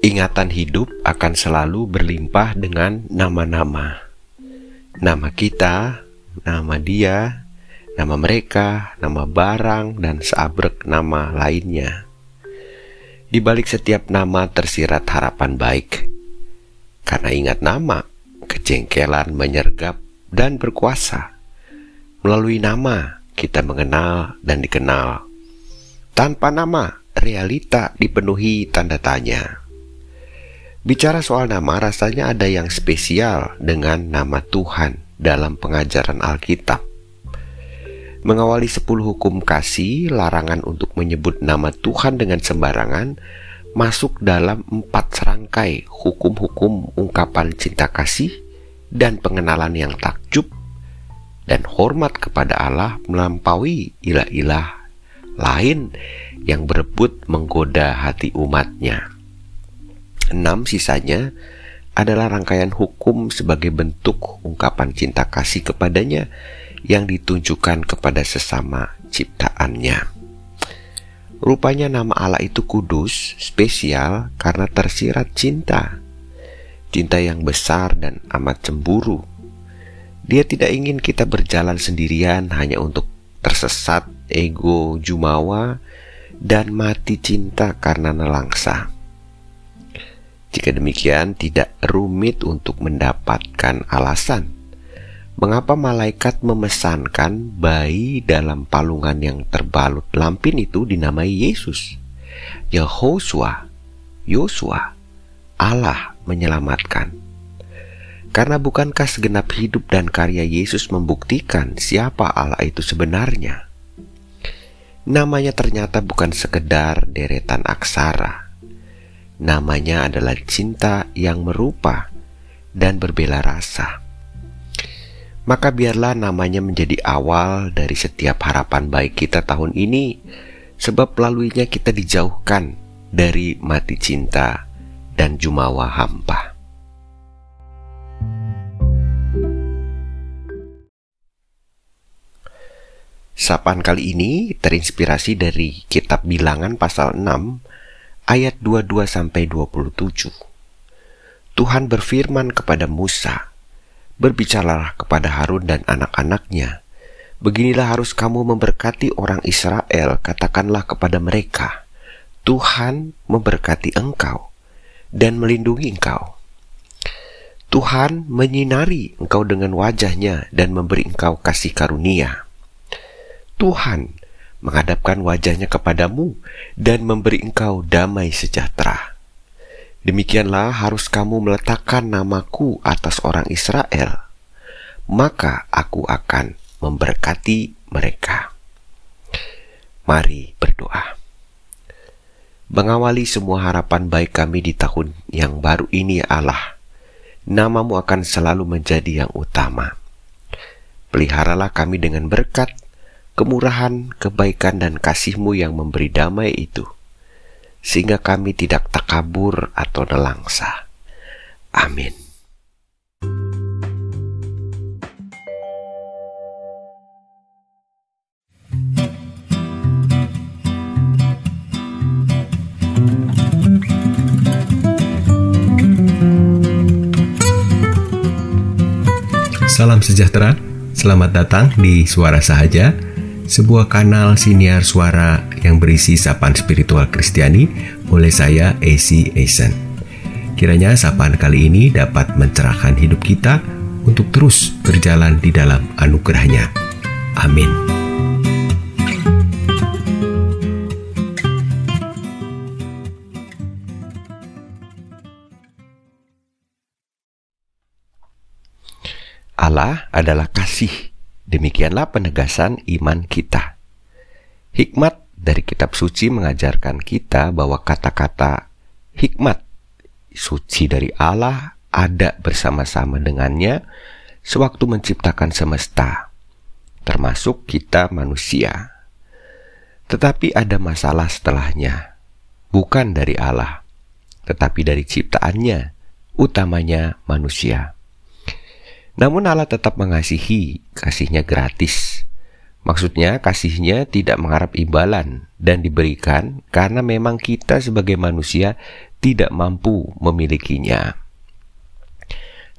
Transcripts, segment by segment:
Ingatan hidup akan selalu berlimpah dengan nama-nama. Nama kita, nama dia, nama mereka, nama barang, dan seabrek nama lainnya. Di balik setiap nama tersirat harapan baik. Karena ingat nama, kejengkelan menyergap dan berkuasa. Melalui nama, kita mengenal dan dikenal. Tanpa nama, realita dipenuhi tanda tanya. Bicara soal nama, rasanya ada yang spesial dengan nama Tuhan dalam pengajaran Alkitab. Mengawali sepuluh hukum kasih, larangan untuk menyebut nama Tuhan dengan sembarangan masuk dalam empat serangkai hukum-hukum ungkapan cinta kasih dan pengenalan yang takjub dan hormat kepada Allah melampaui ilah-ilah lain yang berebut menggoda hati umatnya. Enam sisanya adalah rangkaian hukum sebagai bentuk ungkapan cinta kasih kepadanya yang ditunjukkan kepada sesama ciptaannya. Rupanya nama Allah itu kudus, spesial karena tersirat cinta. Cinta yang besar dan amat cemburu. Dia tidak ingin kita berjalan sendirian hanya untuk tersesat ego jumawa dan mati cinta karena nelangsa. Jika demikian, tidak rumit untuk mendapatkan alasan mengapa malaikat memesankan bayi dalam palungan yang terbalut lampin itu dinamai Yesus. Yehosua, Yosua, Allah menyelamatkan. Karena bukankah segenap hidup dan karya Yesus membuktikan siapa Allah itu sebenarnya? Namanya ternyata bukan sekedar deretan aksara, Namanya adalah cinta yang merupa dan berbela rasa. Maka biarlah namanya menjadi awal dari setiap harapan baik kita tahun ini, sebab laluinya kita dijauhkan dari mati cinta dan jumawa hampa. Sapaan kali ini terinspirasi dari kitab Bilangan pasal 6 ayat 22 sampai 27. Tuhan berfirman kepada Musa, "Berbicaralah kepada Harun dan anak-anaknya. Beginilah harus kamu memberkati orang Israel, katakanlah kepada mereka, Tuhan memberkati engkau dan melindungi engkau. Tuhan menyinari engkau dengan wajahnya dan memberi engkau kasih karunia. Tuhan menghadapkan wajahnya kepadamu dan memberi engkau damai sejahtera. Demikianlah harus kamu meletakkan namaku atas orang Israel, maka aku akan memberkati mereka. Mari berdoa. Mengawali semua harapan baik kami di tahun yang baru ini Allah, namamu akan selalu menjadi yang utama. Peliharalah kami dengan berkat, kemurahan, kebaikan, dan kasihmu yang memberi damai itu, sehingga kami tidak takabur atau nelangsa. Amin. Salam sejahtera, selamat datang di Suara Sahaja sebuah kanal siniar suara yang berisi sapaan spiritual Kristiani oleh saya AC Eisen. Kiranya sapaan kali ini dapat mencerahkan hidup kita untuk terus berjalan di dalam anugerahnya. Amin. Allah adalah kasih Demikianlah penegasan iman kita. Hikmat dari kitab suci mengajarkan kita bahwa kata-kata hikmat suci dari Allah ada bersama-sama dengannya sewaktu menciptakan semesta, termasuk kita manusia. Tetapi ada masalah setelahnya, bukan dari Allah, tetapi dari ciptaannya, utamanya manusia. Namun Allah tetap mengasihi, kasihnya gratis. Maksudnya kasihnya tidak mengharap imbalan dan diberikan karena memang kita sebagai manusia tidak mampu memilikinya.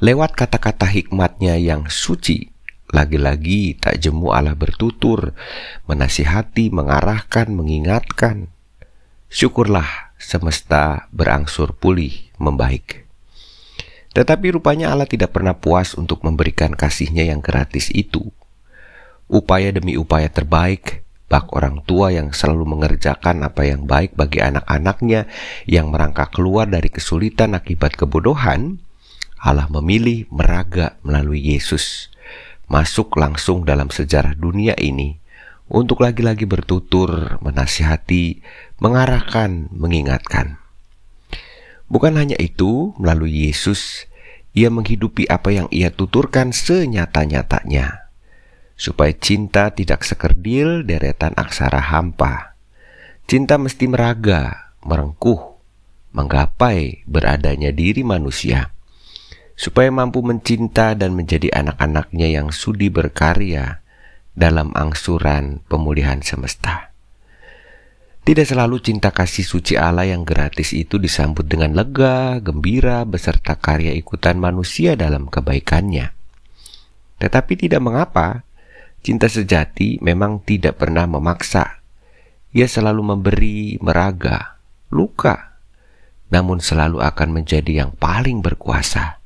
Lewat kata-kata hikmatnya yang suci, lagi-lagi tak jemu Allah bertutur, menasihati, mengarahkan, mengingatkan. Syukurlah semesta berangsur pulih, membaik. Tetapi rupanya Allah tidak pernah puas untuk memberikan kasihnya yang gratis itu. Upaya demi upaya terbaik, bak orang tua yang selalu mengerjakan apa yang baik bagi anak-anaknya yang merangkak keluar dari kesulitan akibat kebodohan, Allah memilih meraga melalui Yesus, masuk langsung dalam sejarah dunia ini untuk lagi-lagi bertutur, menasihati, mengarahkan, mengingatkan. Bukan hanya itu, melalui Yesus, ia menghidupi apa yang ia tuturkan senyata-nyatanya, supaya cinta tidak sekerdil deretan aksara hampa. Cinta mesti meraga, merengkuh, menggapai beradanya diri manusia, supaya mampu mencinta dan menjadi anak-anaknya yang sudi berkarya dalam angsuran pemulihan semesta. Tidak selalu cinta kasih suci Allah yang gratis itu disambut dengan lega, gembira, beserta karya ikutan manusia dalam kebaikannya. Tetapi tidak mengapa, cinta sejati memang tidak pernah memaksa. Ia selalu memberi, meraga, luka, namun selalu akan menjadi yang paling berkuasa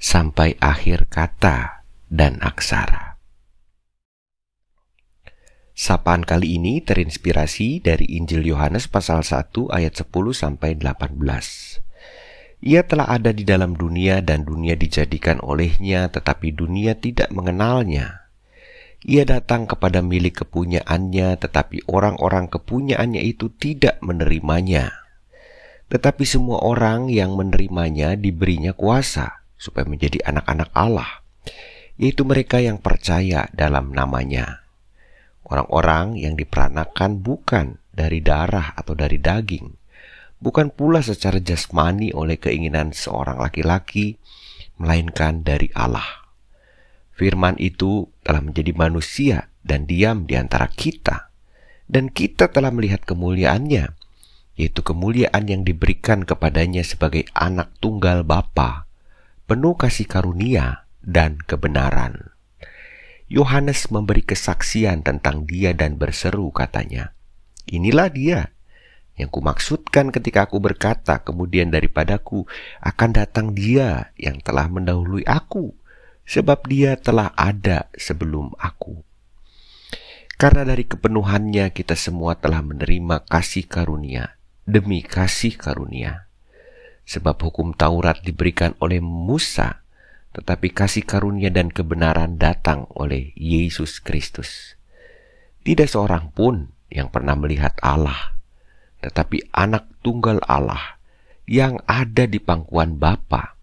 sampai akhir kata dan aksara. Sapaan kali ini terinspirasi dari Injil Yohanes pasal 1 ayat 10 sampai 18. Ia telah ada di dalam dunia dan dunia dijadikan olehnya tetapi dunia tidak mengenalnya. Ia datang kepada milik kepunyaannya tetapi orang-orang kepunyaannya itu tidak menerimanya. Tetapi semua orang yang menerimanya diberinya kuasa supaya menjadi anak-anak Allah, yaitu mereka yang percaya dalam namanya Orang-orang yang diperanakan bukan dari darah atau dari daging, bukan pula secara jasmani oleh keinginan seorang laki-laki, melainkan dari Allah. Firman itu telah menjadi manusia dan diam di antara kita, dan kita telah melihat kemuliaannya, yaitu kemuliaan yang diberikan kepadanya sebagai anak tunggal Bapa, penuh kasih karunia dan kebenaran. Yohanes memberi kesaksian tentang dia dan berseru katanya, Inilah dia yang kumaksudkan ketika aku berkata kemudian daripadaku akan datang dia yang telah mendahului aku, sebab dia telah ada sebelum aku. Karena dari kepenuhannya kita semua telah menerima kasih karunia demi kasih karunia. Sebab hukum Taurat diberikan oleh Musa tetapi kasih karunia dan kebenaran datang oleh Yesus Kristus. Tidak seorang pun yang pernah melihat Allah, tetapi anak tunggal Allah yang ada di pangkuan Bapa,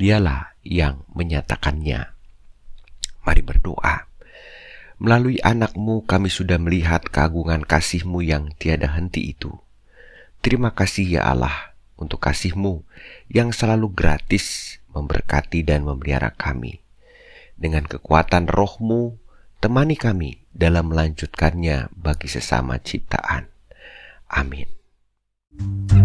dialah yang menyatakannya. Mari berdoa. Melalui anakmu kami sudah melihat keagungan kasihmu yang tiada henti itu. Terima kasih ya Allah untuk kasihmu yang selalu gratis memberkati dan memelihara kami. Dengan kekuatan rohmu, temani kami dalam melanjutkannya bagi sesama ciptaan. Amin. thank you